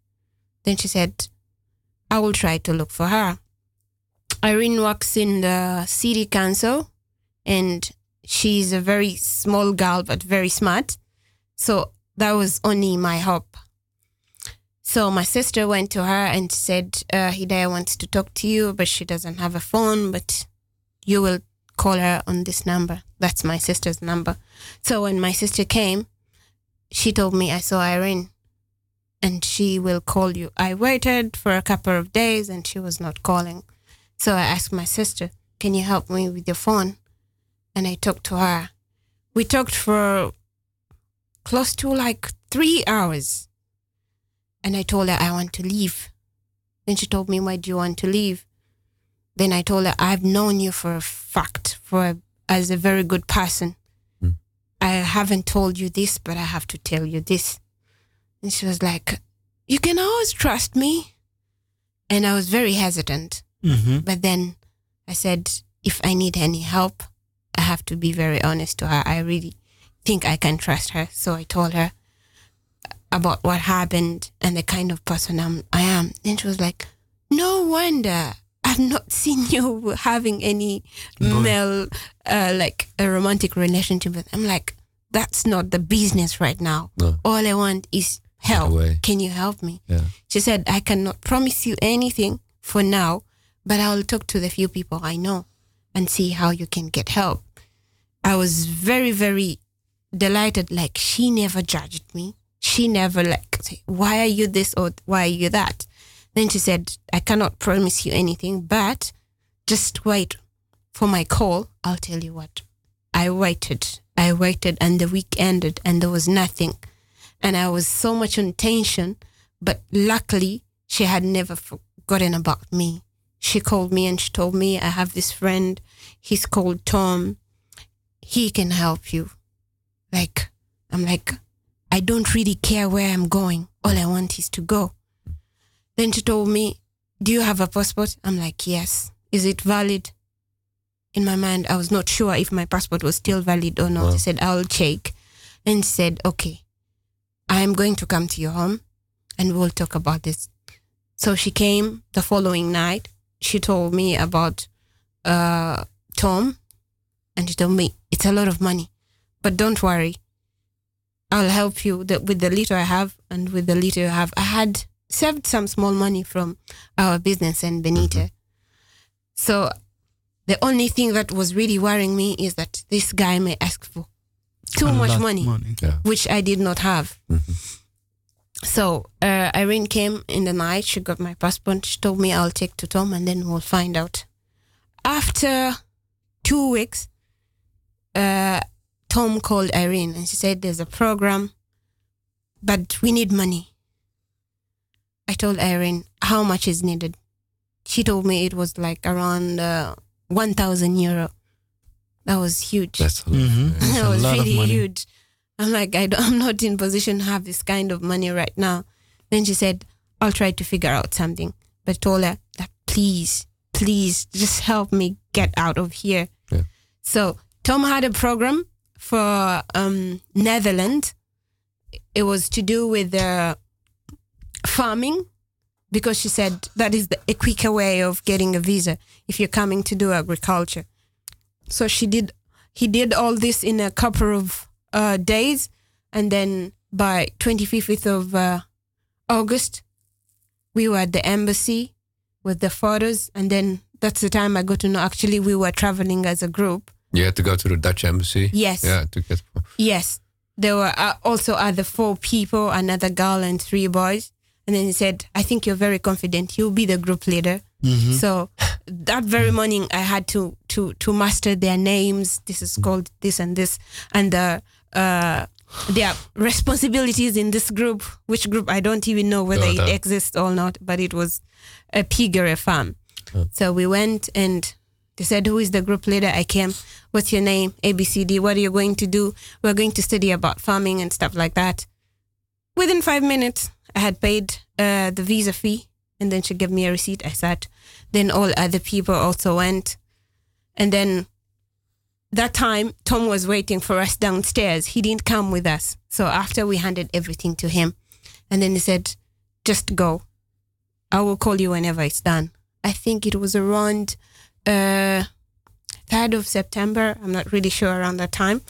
Speaker 4: Then she said, I will try to look for her. Irene works in the city council and she's a very small girl but very smart. So that was only my hope. So my sister went to her and said, uh, wants to talk to you, but she doesn't have a phone, but you will call her on this number. That's my sister's number. So when my sister came, she told me I saw Irene and she will call you. I waited for a couple of days and she was not calling. So I asked my sister, Can you help me with your phone? And I talked to her. We talked for close to like three hours. And I told her I want to leave. Then she told me, Why do you want to leave? Then I told her, I've known you for a fact, for a, as a very good person. Hmm. I haven't told you this, but I have to tell you this. And she was like, You can always trust me. And I was very hesitant.
Speaker 1: Mm-hmm.
Speaker 4: But then I said, if I need any help, I have to be very honest to her. I really think I can trust her. So I told her about what happened and the kind of person I'm, I am. Then she was like, no wonder I've not *laughs* seen you having any male, uh, like a romantic relationship with. I'm like, that's not the business right now.
Speaker 7: No.
Speaker 4: All I want is help. Can you help me?
Speaker 7: Yeah.
Speaker 4: She said, I cannot promise you anything for now, but I will talk to the few people I know and see how you can get help. I was very, very delighted. Like, she never judged me. She never, like, why are you this or why are you that? Then she said, I cannot promise you anything, but just wait for my call. I'll tell you what. I waited. I waited, and the week ended, and there was nothing. And I was so much on tension, but luckily, she had never forgotten about me. She called me and she told me, I have this friend. He's called Tom. He can help you. Like, I'm like, I don't really care where I'm going. All I want is to go. Then she told me, Do you have a passport? I'm like, Yes. Is it valid? In my mind, I was not sure if my passport was still valid or not.
Speaker 7: Wow.
Speaker 4: She said, I'll check. And said, Okay, I'm going to come to your home and we'll talk about this. So she came the following night. She told me about uh, Tom and she told me it's a lot of money, but don't worry. I'll help you with the little I have and with the little I have. I had saved some small money from our business in Benita. So the only thing that was really worrying me is that this guy may ask for too
Speaker 1: A
Speaker 4: much money
Speaker 1: money.
Speaker 2: Yeah.
Speaker 4: which I did not have. So uh, Irene came in the night. She got my passport. She told me I'll take to Tom and then we'll find out. After two weeks, uh, Tom called Irene and she said, There's a program, but we need money. I told Irene how much is needed. She told me it was like around uh, 1,000 euro. That was huge.
Speaker 2: That's
Speaker 1: a lot. Mm-hmm. *laughs* That's
Speaker 4: that
Speaker 1: a
Speaker 4: was
Speaker 1: lot of
Speaker 4: really
Speaker 1: money.
Speaker 4: huge. I'm like, I don't, I'm not in position to have this kind of money right now. Then she said, I'll try to figure out something. But I told her that please, please just help me get out of here.
Speaker 2: Yeah.
Speaker 4: So Tom had a program for um, Netherlands. It was to do with uh, farming because she said that is the, a quicker way of getting a visa if you're coming to do agriculture. So she did. He did all this in a couple of uh, days, and then by 25th of uh, August, we were at the embassy with the photos, and then that's the time I got to know. Actually, we were traveling as a group.
Speaker 2: You had to go to the Dutch embassy.
Speaker 4: Yes.
Speaker 2: Yeah, to get.
Speaker 4: Yes, there were uh, also other four people, another girl and three boys. And then he said, "I think you're very confident. You'll be the group leader."
Speaker 1: Mhm.
Speaker 4: So that very morning, I had to to to master their names. This is called this and this, and the uh, their responsibilities in this group. Which group I don't even know whether
Speaker 2: Oh,
Speaker 4: it exists or not, but it was a piggery farm. So we went and they said, Who is the group leader? I came. What's your name? ABCD. What are you going to do? We're going to study about farming and stuff like that. Within five minutes, I had paid uh, the visa fee and then she gave me a receipt. I sat. Then all other people also went. And then that time, Tom was waiting for us downstairs. He didn't come with us. So after we handed everything to him, and then he said, Just go. I will call you whenever it's done. I think it was around uh, 3rd of September. I'm not really sure around that time.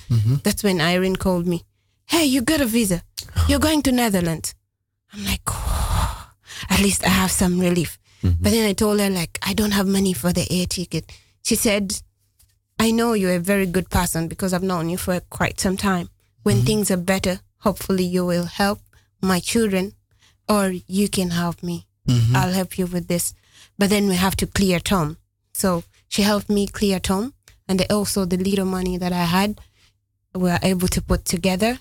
Speaker 4: That's when Irene called me. Hey, you got a visa. You're going to Netherlands. I'm like, "Oh, at least I have some relief. Mm-hmm. But then I told her, like, I don't have money for the air ticket. She said, I know you're a very good person because I've known you for quite some time. When mm-hmm. things are better, hopefully you will help my children or you can help me. Mm-hmm. I'll help you with this. But then we have to clear Tom. So she helped me clear Tom. And also the little money that I had, we were able to put together.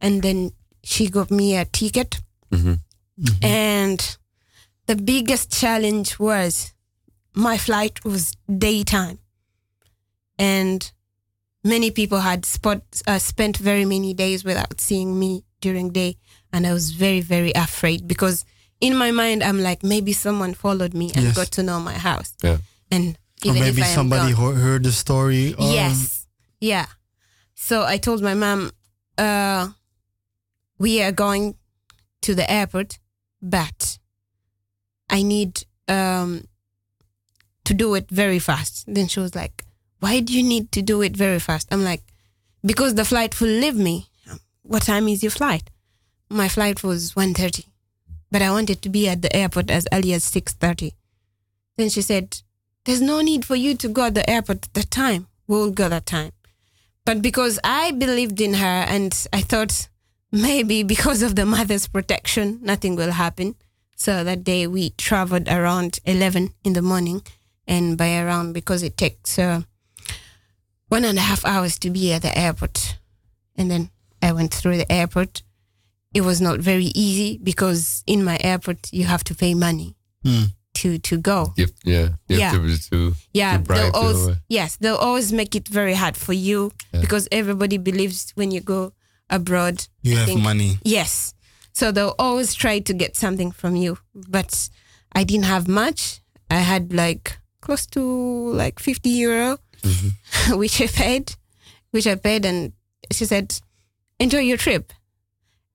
Speaker 4: And then she got me a ticket. And the biggest challenge was my flight was daytime. And many people had spot, uh, spent very many days without seeing me during day. And I was very, very afraid because in my mind, I'm like, maybe someone followed me and
Speaker 1: Yes.
Speaker 4: got to know my house.
Speaker 2: Yeah.
Speaker 4: And
Speaker 1: Or maybe
Speaker 4: if
Speaker 1: somebody
Speaker 4: gone-
Speaker 1: heard the story. Or,
Speaker 4: Yes. Yeah. So I told my mom, uh, we are going to the airport, but I need um, to do it very fast. Then she was like, why do you need to do it very fast? I'm like, because the flight will leave me. What time is your flight? My flight was 1.30, but I wanted to be at the airport as early as 6.30. Then she said, there's no need for you to go at the airport at that time. We'll go that time. But because I believed in her and I thought maybe because of the mother's protection, nothing will happen. So that day we traveled around 11 in the morning. And by around, because it takes uh, one and a half hours to be at the airport. And then I went through the airport. It was not very easy because in my airport, you have to pay money
Speaker 1: Hmm.
Speaker 4: to, to go.
Speaker 2: You have, yeah. You
Speaker 4: Yeah.
Speaker 2: to, to
Speaker 4: Yeah,
Speaker 2: to
Speaker 4: they'll always yes, they'll always make it very hard for you
Speaker 2: Yeah.
Speaker 4: because everybody believes when you go abroad,
Speaker 1: You
Speaker 4: I
Speaker 1: have
Speaker 4: think-
Speaker 1: money.
Speaker 4: Yes, so they'll always try to get something from you. But I didn't have much. I had like close to like fifty euro, mm-hmm. *laughs* which I paid, which I paid, and she said, "Enjoy your trip,"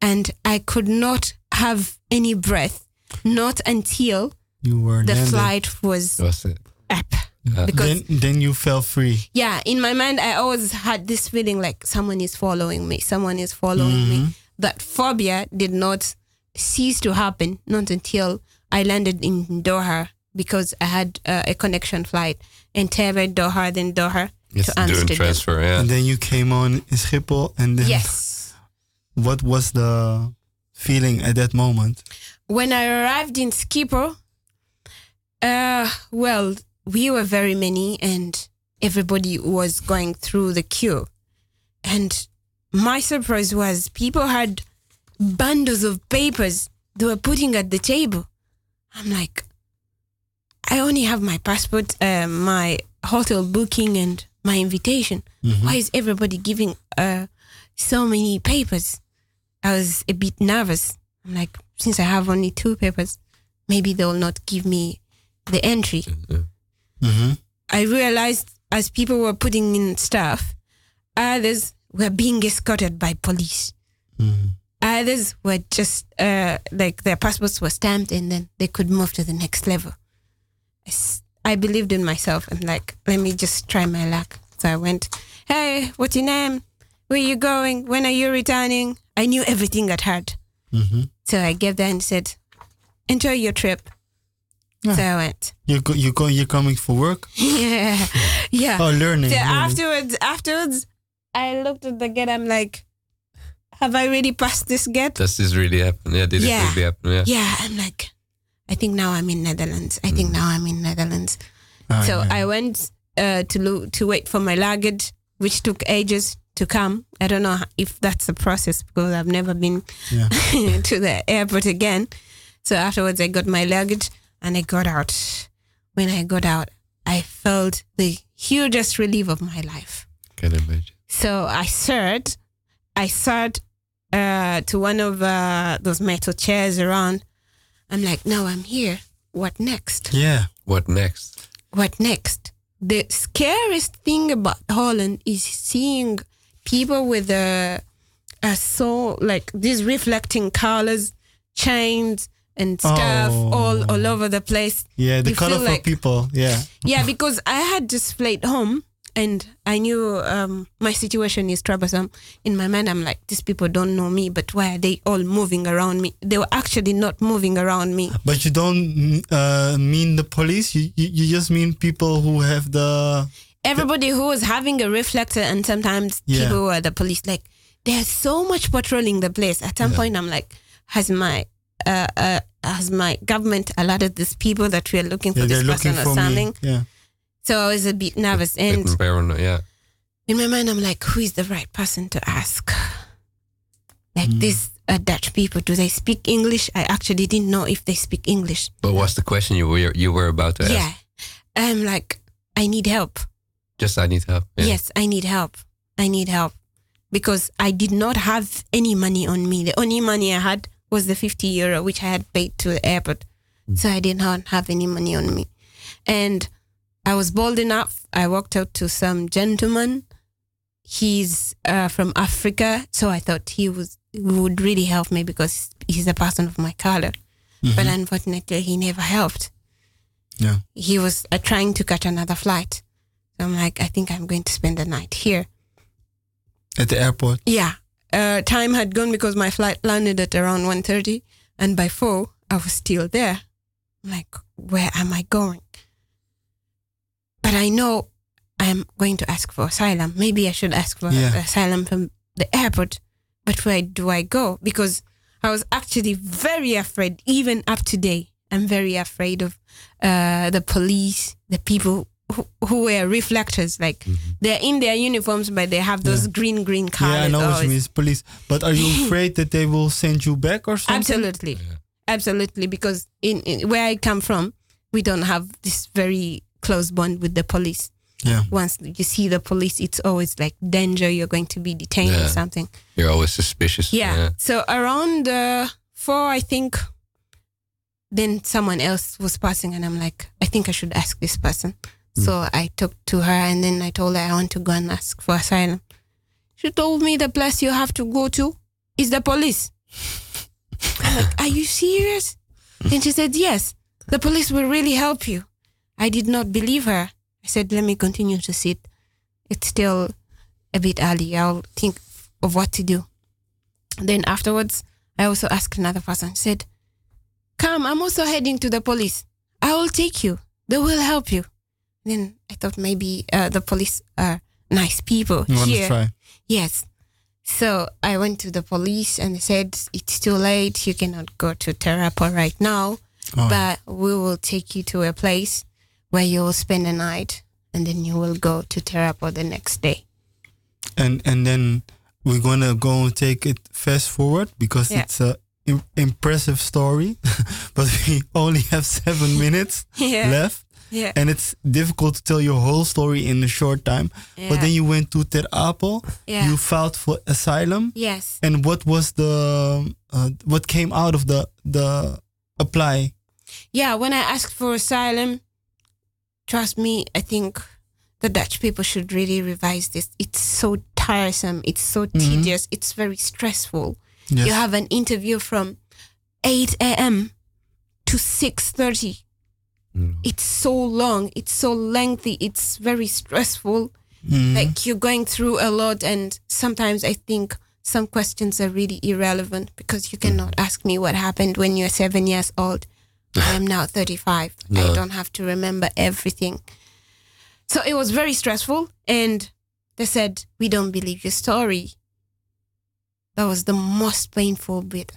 Speaker 4: and I could not have any breath, not until
Speaker 1: You were
Speaker 4: the
Speaker 1: landed.
Speaker 4: flight was
Speaker 2: was
Speaker 4: up.
Speaker 2: Yeah.
Speaker 4: Because
Speaker 1: Then, then you felt free.
Speaker 4: yeah, in my mind, I always had this feeling like someone is following me, someone is following me. Mm-hmm. That phobia did not cease to happen, not until I landed in Doha because I had uh, a connection flight. and Entebbe, Doha, then Doha
Speaker 2: Yes,
Speaker 4: to
Speaker 2: doing
Speaker 4: Amsterdam.
Speaker 2: transfer, yeah.
Speaker 1: And then you came on in Schiphol. And then
Speaker 4: Yes. *laughs*
Speaker 1: what was the feeling at that moment?
Speaker 4: when I arrived in Schiphol, uh, well, we were very many and everybody was going through the queue. And my surprise was people had bundles of papers they were putting at the table. I'm like, I only have my passport, uh, my hotel booking, and my invitation. Why is everybody giving uh, so many papers? I was a bit nervous. I'm like, since I have only two papers, maybe they will not give me the entry.
Speaker 1: Mm-hmm.
Speaker 4: I realized as people were putting in stuff, others were being escorted by police. Others were just uh, like their passports were stamped and then they could move to the next level. I, s- I believed in myself and like, let me just try my luck. So I went, hey, what's your name? Where are you going? When are you returning? I knew everything at heart.
Speaker 1: Mm-hmm.
Speaker 4: So I gave that and said, enjoy your trip. So I went,
Speaker 1: You go, you go, you're coming for work?
Speaker 4: yeah, *laughs* yeah.
Speaker 1: Oh, learning.
Speaker 4: So
Speaker 1: learning.
Speaker 4: afterwards, afterwards, I looked at the gate. I'm like, have I really passed this gate?
Speaker 2: Does this really happen? Yeah, did
Speaker 4: Yeah.
Speaker 2: it really happen? Yeah.
Speaker 4: Yeah, I'm like, I think now I'm in Netherlands. I think now I'm in Netherlands.
Speaker 1: Ah,
Speaker 4: so
Speaker 1: yeah.
Speaker 4: I went uh, to lo- to wait for my luggage, which took ages to come. I don't know if that's the process because I've never been
Speaker 1: Yeah. *laughs*
Speaker 4: to the airport again. So afterwards, I got my luggage and I got out. When I got out, I felt the hugest relief of my life.
Speaker 2: Can imagine.
Speaker 4: So I sat, I sat uh, to one of uh, those metal chairs around. I'm like, now I'm here. What next?
Speaker 1: Yeah.
Speaker 2: What next?
Speaker 4: What next? The scariest thing about Holland is seeing people with a, a so like these reflecting colors, chains and stuff
Speaker 1: Oh.
Speaker 4: all all over the place.
Speaker 1: Yeah, the
Speaker 4: You
Speaker 1: colorful
Speaker 4: like-
Speaker 1: people. Yeah.
Speaker 4: Yeah, because I had just played home and I knew um, my situation is troublesome. In my mind, I'm like, these people don't know me, but why are they all moving around me? They were actually not moving around me.
Speaker 1: But you don't uh, mean the police. You, you you just mean people who have the
Speaker 4: Everybody who was having a reflector, and sometimes
Speaker 1: Yeah.
Speaker 4: people were the police. Like, there's so much patrolling the place. At some point, I'm like, has my uh, uh, has my government allotted these people that we are looking for
Speaker 1: yeah,
Speaker 4: this person
Speaker 1: looking
Speaker 4: or
Speaker 1: for
Speaker 4: something?
Speaker 1: me. Yeah.
Speaker 4: So I was a bit nervous, and
Speaker 2: Bit paranoid, yeah.
Speaker 4: in my mind, I'm like, who is the right person to ask? Like
Speaker 1: Hmm.
Speaker 4: these uh, Dutch people, do they speak English? I actually didn't know if they speak English.
Speaker 2: But what's the question you were you were about to ask?
Speaker 4: Yeah. I'm like, I need help.
Speaker 2: Just I need help. Yeah.
Speaker 4: Yes, I need help. I need help. Because I did not have any money on me. The only money I had was the 50 euro, which I had paid to the airport. So I did not have any money on me. And I was bold enough. I walked out to some gentleman. He's uh, from Africa. So I thought he was would really help me because he's a person of my color. But unfortunately, he never helped.
Speaker 1: Yeah.
Speaker 4: He was uh, trying to catch another flight. So I'm like, I think I'm going to spend the night here.
Speaker 1: At the airport.
Speaker 4: Yeah. Uh, time had gone because my flight landed at around 1.30 and by 4 I was still there. I'm like, where am I going? But I know I'm going to ask for asylum. Maybe I should ask for
Speaker 1: Yeah.
Speaker 4: asylum from the airport. But where do I go? Because I was actually very afraid, even up today. I'm very afraid of uh, the police, the people who, who wear reflectors. Like they're in their uniforms, but they have those
Speaker 1: Yeah.
Speaker 4: green, green colors.
Speaker 1: yeah, I know what you
Speaker 4: always.
Speaker 1: mean. It's police. But are you *laughs* afraid that they will send you back or something?
Speaker 4: Absolutely, absolutely. Because in, in where I come from, we don't have this very close bond with the police.
Speaker 1: Yeah.
Speaker 4: Once you see the police, it's always like danger. You're going to be detained or something.
Speaker 2: You're always suspicious.
Speaker 4: Yeah. So around uh, four, I think. Then someone else was passing, and I'm like, I think I should ask this person. So I talked to her, and then I told her I want to go and ask for asylum. She told me the place you have to go to is the police. I'm like, *laughs* are you serious? And she said, yes, the police will really help you. I did not believe her. I said, let me continue to sit. It's still a bit early. I'll think of what to do. Then afterwards, I also asked another person, said, Come, I'm also heading to the police. I will take you. They will help you. Then I thought maybe uh, the police are nice people
Speaker 1: You want to
Speaker 4: here.
Speaker 1: try?
Speaker 4: Yes. So I went to the police and said it's too late. You cannot go to Ter Apel right now,
Speaker 1: Oh.
Speaker 4: but we will take you to a place where you will spend a night and then you will go to Ter Apel the next day.
Speaker 1: and and then we're gonna go and take it fast forward because
Speaker 4: Yeah.
Speaker 1: it's a im- impressive story, *laughs* but we only have seven *laughs* minutes
Speaker 4: Yeah.
Speaker 1: left,
Speaker 4: Yeah.
Speaker 1: and it's difficult to tell your whole story in a short time.
Speaker 4: Yeah.
Speaker 1: But then you went to Ter Apel,
Speaker 4: Yeah.
Speaker 1: you filed for asylum,
Speaker 4: Yes.
Speaker 1: and what was the uh, what came out of the the apply?
Speaker 4: Yeah, when I asked for asylum, trust me, I think the Dutch people should really revise this. It's so tiresome, it's so mm-hmm. tedious, it's very stressful.
Speaker 1: Yes.
Speaker 4: You have an interview from 8 a.m. to 6:30. Mm. It's so long, it's so lengthy, it's very stressful.
Speaker 1: Mhm.
Speaker 4: Like you're going through a lot and sometimes I think some questions are really irrelevant because you mm. cannot ask me what happened when you're 7 years old. *sighs* I am now 35. I don't have to remember everything. So it was very stressful and they said we don't believe your story. That was the most painful bit.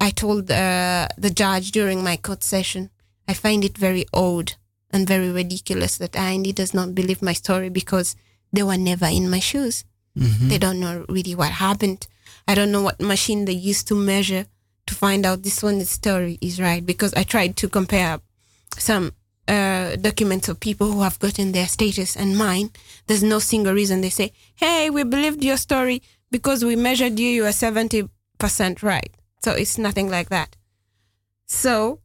Speaker 4: I told uh, the judge during my court session, I find it very odd and very ridiculous that IND does not believe my story because they were never in my shoes.
Speaker 1: Mhm.
Speaker 4: They don't know really what happened. I don't know what machine they used to measure to find out this one's story is right because I tried to compare some uh, documents of people who have gotten their status and mine. There's no single reason they say, hey, we believed your story because we measured you, you are 70% right. So it's nothing like that. So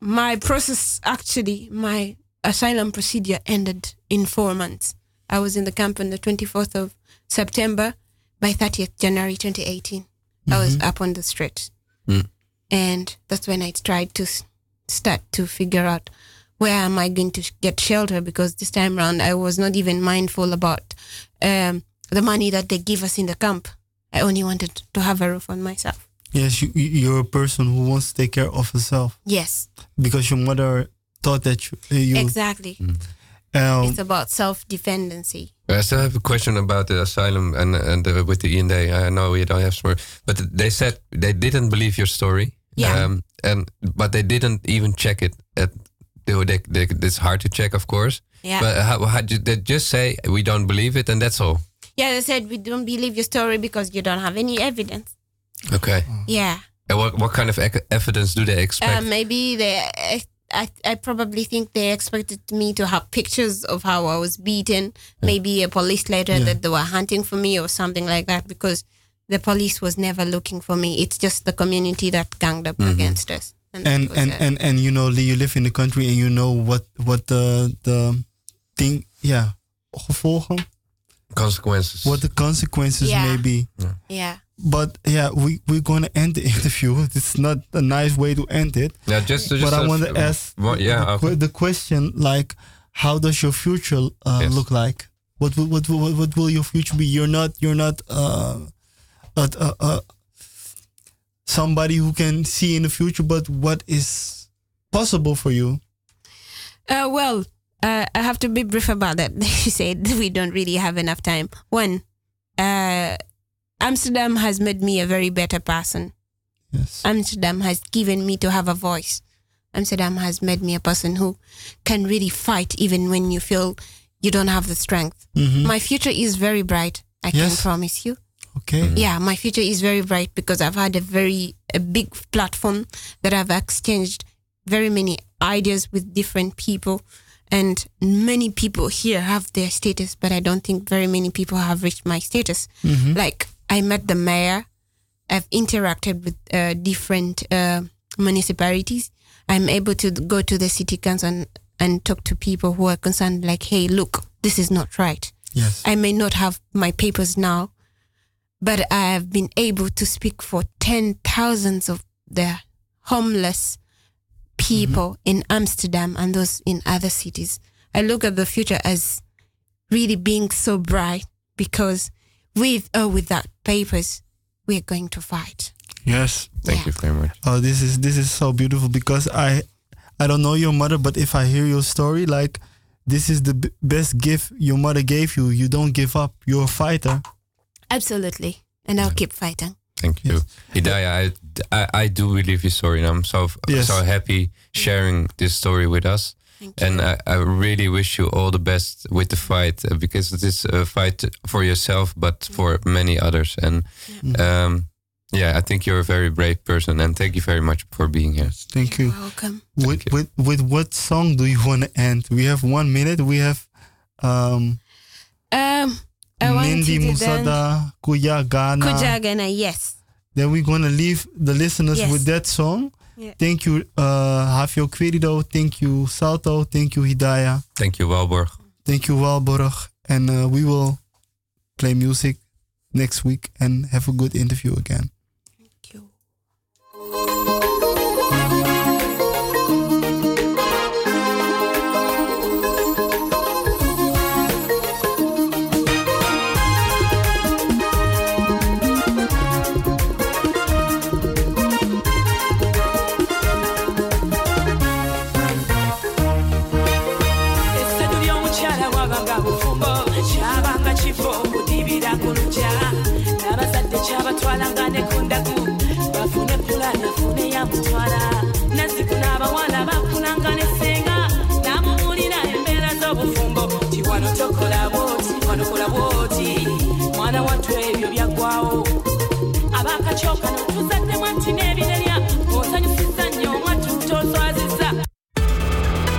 Speaker 4: my process actually, my asylum procedure ended in four months. I was in the camp on the 24th of September. By 30th January 2018, I was up on the street.
Speaker 2: Mm.
Speaker 4: And that's when I tried to start to figure out where am I going to get shelter because this time around I was not even mindful about um, the money that they give us in the camp. I only wanted to have a roof on myself.
Speaker 1: Yes, you, you- you're a person who wants to take care of herself
Speaker 4: Yes,
Speaker 1: because your mother thought that you. uh, you
Speaker 4: exactly.
Speaker 1: Um,
Speaker 4: It's about self dependency.
Speaker 2: I still have a question about the asylum and and uh, with the IND. I know we don't have more, but they said they didn't believe your story.
Speaker 4: Yeah.
Speaker 2: Um, and but they didn't even check it. At they, they, they, it's hard to check, of course.
Speaker 4: Yeah.
Speaker 2: But how, how did they just say we don't believe it and that's all?
Speaker 4: yeah, they said we don't believe your story because you don't have any evidence.
Speaker 2: Okay.
Speaker 4: Yeah.
Speaker 2: And what what kind of evidence do they expect?
Speaker 4: Uh, maybe they, I, I, I probably think they expected me to have pictures of how I was beaten, maybe a police letter
Speaker 1: Yeah.
Speaker 4: that they were hunting for me or something like that, because the police was never looking for me. It's just the community that ganged up mm-hmm. against us. that
Speaker 1: and
Speaker 4: was
Speaker 1: and, and and you know you live in the country and you know what what the the thing yeah gevolgen
Speaker 2: Consequences.
Speaker 1: what the consequences
Speaker 4: Yeah.
Speaker 1: may be
Speaker 4: yeah,
Speaker 1: but yeah we we're going to end the *laughs* interview it's not a nice way to end it
Speaker 2: yeah, just, just
Speaker 1: but i
Speaker 2: uh,
Speaker 1: want to ask
Speaker 2: Well, yeah,
Speaker 1: the,
Speaker 2: okay.
Speaker 1: the question like how does your future uh,
Speaker 2: Yes.
Speaker 1: look like what will what, will- what will your future be you're not you're not uh, a, a, a somebody who can see in the future but what is possible for you
Speaker 4: Uh, well, uh, I have to be brief about that. *laughs* you said we don't really have enough time. One, uh, Amsterdam has made me a very better person.
Speaker 1: yes
Speaker 4: Amsterdam has given me to have a voice. Amsterdam has made me a person who can really fight even when you feel you don't have the strength.
Speaker 1: Mhm.
Speaker 4: My future is very bright. I can promise you.
Speaker 1: okay
Speaker 4: Yeah, my future is very bright because I've had a very a big platform that I've exchanged very many ideas with different people and many people here have their status but I don't think very many people have reached my status. Like I met the mayor, I've interacted with uh, different uh, municipalities. I'm able to go to the city council and, and talk to people who are concerned like, "Hey, look, this is not right."
Speaker 1: yes
Speaker 4: I may not have my papers now, but I have been able to speak for ten thousands of the homeless people in Amsterdam and those in other cities. I look at the future as really being so bright because with oh, or without papers, we're going to fight.
Speaker 1: yes
Speaker 2: Thank
Speaker 4: Yeah.
Speaker 2: you very much.
Speaker 1: Oh, this is this is so beautiful because I I don't know your mother, but if I hear your story, like this is the b- best gift your mother gave you. You don't give up. You're a fighter.
Speaker 4: Absolutely. And I'll keep fighting.
Speaker 2: Thank you. Hidayah, I, I, I do believe your story, and I'm so
Speaker 1: Yes.
Speaker 2: so happy sharing this story with us. And I, I really wish you all the best with the fight uh, because it is a fight for yourself, but for many others. And um, yeah, I think you're a very brave person, and thank you very much for being here.
Speaker 1: Thank you.
Speaker 4: Welcome.
Speaker 1: With, with with what song do you want to end? We have one minute. We have um,
Speaker 4: Um, I want
Speaker 1: Nindi
Speaker 4: you to dance.
Speaker 1: Musada Kuya Ghana.
Speaker 4: Kujagana, yes.
Speaker 1: Then we're gonna leave the listeners
Speaker 4: Yes.
Speaker 1: with that song.
Speaker 4: Yeah.
Speaker 1: Thank you, uh, Hafio Querido. Thank you, Salto. Thank you, Hidaya.
Speaker 2: Thank you, Walborg.
Speaker 1: Thank you, Walborg. And uh, we will play music next week and have a good interview again.
Speaker 3: essedu nafune yamutwala nazikuna abawala bakunanga nesenga. Namumulira embeera z'obufumbo ti wano tokola bwoti wano kola bwoti. Mwana wattu ebyo byaggwawo abakacyokano tuzaddemu ati n'ebira